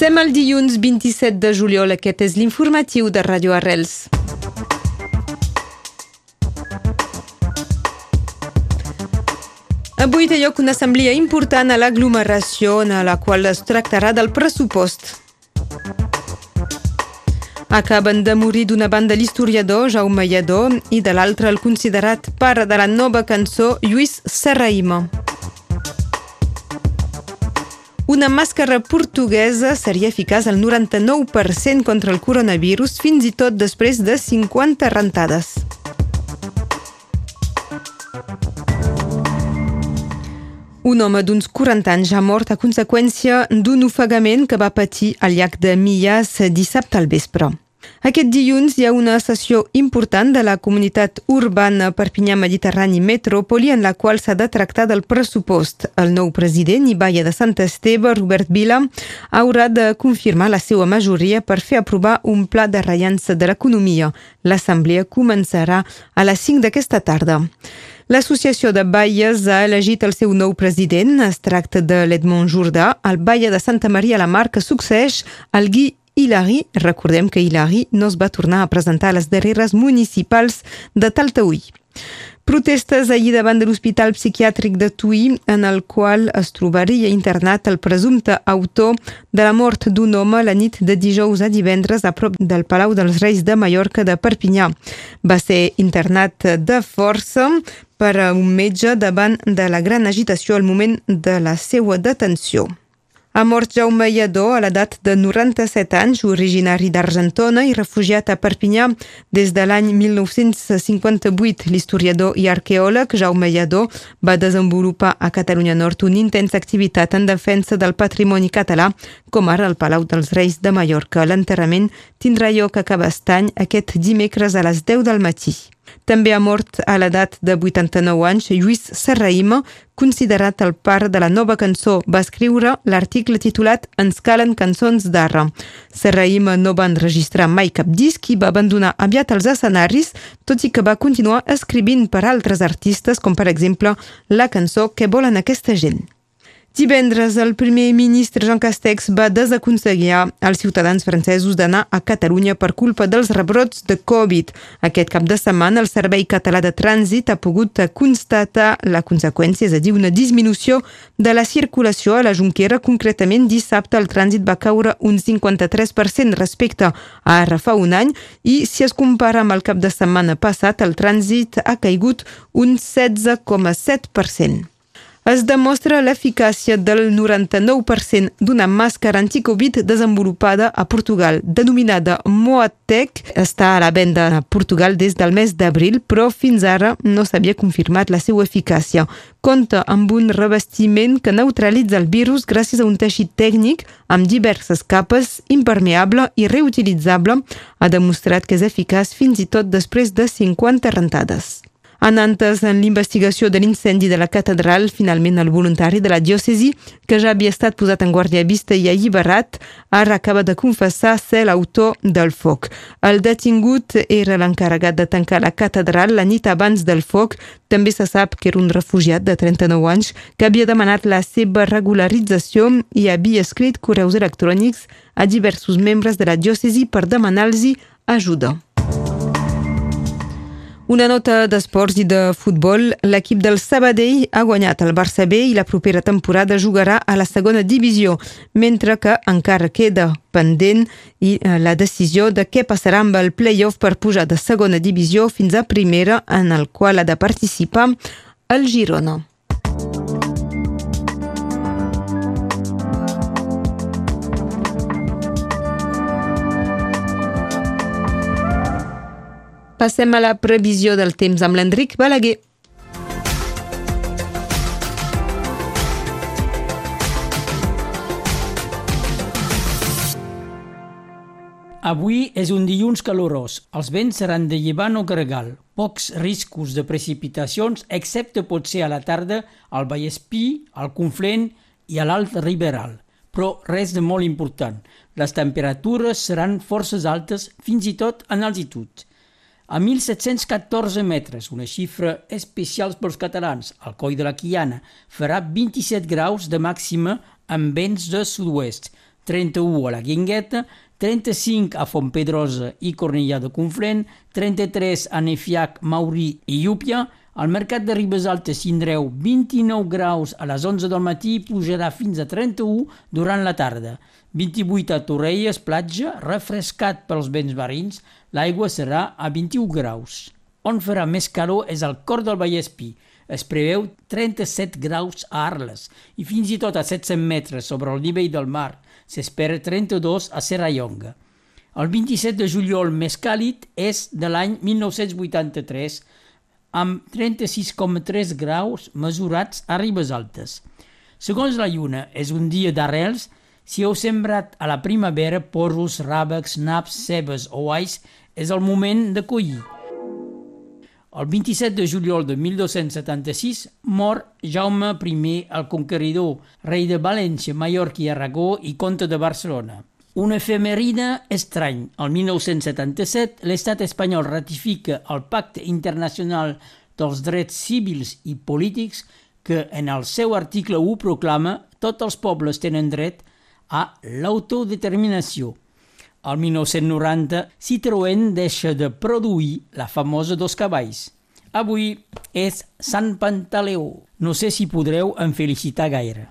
Passem al dilluns 27 de juliol. Aquest és l'informatiu de Radio Arrels. Avui té lloc una assemblea important a l'aglomeració en la qual es tractarà del pressupost. Acaben de morir d'una banda l'historiador Jaume Lledó i de l'altra el considerat pare de la nova cançó Lluís Serraïma. Una màscara portuguesa seria eficaç al 99% contra el coronavirus, fins i tot després de 50 rentades. Un home d'uns 40 anys ha mort a conseqüència d'un ofegament que va patir al llac de Millas dissabte al vespre. Aquest dilluns hi ha una sessió important de la comunitat urbana Perpinyà Mediterrani Metrópoli en la qual s'ha de tractar del pressupost. El nou president i baia de Sant Esteve, Robert Vila, haurà de confirmar la seva majoria per fer aprovar un pla de reiança de l'economia. L'assemblea començarà a les 5 d'aquesta tarda. L'Associació de Baies ha elegit el seu nou president. Es tracta de l'Edmond Jordà, el baia de Santa Maria la Mar, que succeeix al Gui Hilari, recordem que Hilari no es va tornar a presentar a les darreres municipals de Taltaúi. Protestes ahir davant de l'Hospital Psiquiàtric de Tuí, en el qual es trobaria internat el presumpte autor de la mort d'un home la nit de dijous a divendres a prop del Palau dels Reis de Mallorca de Perpinyà. Va ser internat de força per a un metge davant de la gran agitació al moment de la seva detenció. Ha mort Jaume Lledó a l'edat de 97 anys, originari d'Argentona i refugiat a Perpinyà des de l'any 1958. L'historiador i arqueòleg Jaume Lledó va desenvolupar a Catalunya Nord una intensa activitat en defensa del patrimoni català, com ara el Palau dels Reis de Mallorca. L'enterrament tindrà lloc a Cabestany aquest dimecres a les 10 del matí. També ha mort a l'edat de 89 anys Lluís Serraïma, considerat el pare de la nova cançó. Va escriure l'article titulat Ens calen cançons d'arra. Serraïma no va enregistrar mai cap disc i va abandonar aviat els escenaris, tot i que va continuar escrivint per altres artistes, com per exemple la cançó Que volen aquesta gent. Divendres, el primer ministre Jean Castex va desaconseguir als ciutadans francesos d'anar a Catalunya per culpa dels rebrots de Covid. Aquest cap de setmana, el Servei Català de Trànsit ha pogut constatar la conseqüència, és a dir, una disminució de la circulació a la Junquera. Concretament, dissabte el trànsit va caure un 53% respecte a ara fa un any i si es compara amb el cap de setmana passat, el trànsit ha caigut un 16,7% es demostra l'eficàcia del 99% d'una màscara anticovid desenvolupada a Portugal, denominada Moatec. Està a la venda a Portugal des del mes d'abril, però fins ara no s'havia confirmat la seva eficàcia. Compta amb un revestiment que neutralitza el virus gràcies a un teixit tècnic amb diverses capes, impermeable i reutilitzable. Ha demostrat que és eficaç fins i tot després de 50 rentades. A Nantes, en l'investigació de l'incendi de la catedral, finalment el voluntari de la diòcesi, que ja havia estat posat en guàrdia vista i alliberat, ara acaba de confessar ser l'autor del foc. El detingut era l'encarregat de tancar la catedral la nit abans del foc. També se sap que era un refugiat de 39 anys que havia demanat la seva regularització i havia escrit correus electrònics a diversos membres de la diòcesi per demanar-los ajuda. Una nota d'esports i de futbol. L'equip del Sabadell ha guanyat el Barça B i la propera temporada jugarà a la segona divisió, mentre que encara queda pendent i eh, la decisió de què passarà amb el play-off per pujar de segona divisió fins a primera, en el qual ha de participar el Girona. Passem a la previsió del temps amb l'Enric Balaguer. Avui és un dilluns calorós. Els vents seran de llevant o gregal. Pocs riscos de precipitacions, excepte potser a la tarda al Vallespí, al Conflent i a l'Alt Riberal. Però res de molt important. Les temperatures seran forces altes, fins i tot en altitud a 1.714 metres, una xifra especial pels catalans. Al coll de la Quiana farà 27 graus de màxima amb vents de sud-oest. 31 a la Guingueta, 35 a Fontpedrosa i Cornellà de Conflent, 33 a Nefiac, Maurí i Llúpia, al mercat de Ribes Altes tindreu 29 graus a les 11 del matí i pujarà fins a 31 durant la tarda. 28 a Torrelles, platja, refrescat pels vents marins, l'aigua serà a 21 graus. On farà més calor és al cor del Vallespí. Es preveu 37 graus a Arles i fins i tot a 700 metres sobre el nivell del mar s'espera 32 a Serrallonga. El 27 de juliol més càlid és de l'any 1983, amb 36,3 graus mesurats a Ribes Altes. Segons la lluna, és un dia d'arrels si heu sembrat a la primavera porros, ràbecs, naps, cebes o ais, és el moment de collir. El 27 de juliol de 1276 mor Jaume I el Conqueridor, rei de València, Mallorca i Aragó i comte de Barcelona. Una efemerina estrany. El 1977 l'estat espanyol ratifica el Pacte Internacional dels Drets Civils i Polítics que en el seu article 1 proclama tots els pobles tenen dret a l'autodeterminació. Al 1990, Citroën deixa de produir la famosa dos cavalls. Avui és Sant Pantaleó. No sé si podreu en felicitar gaire.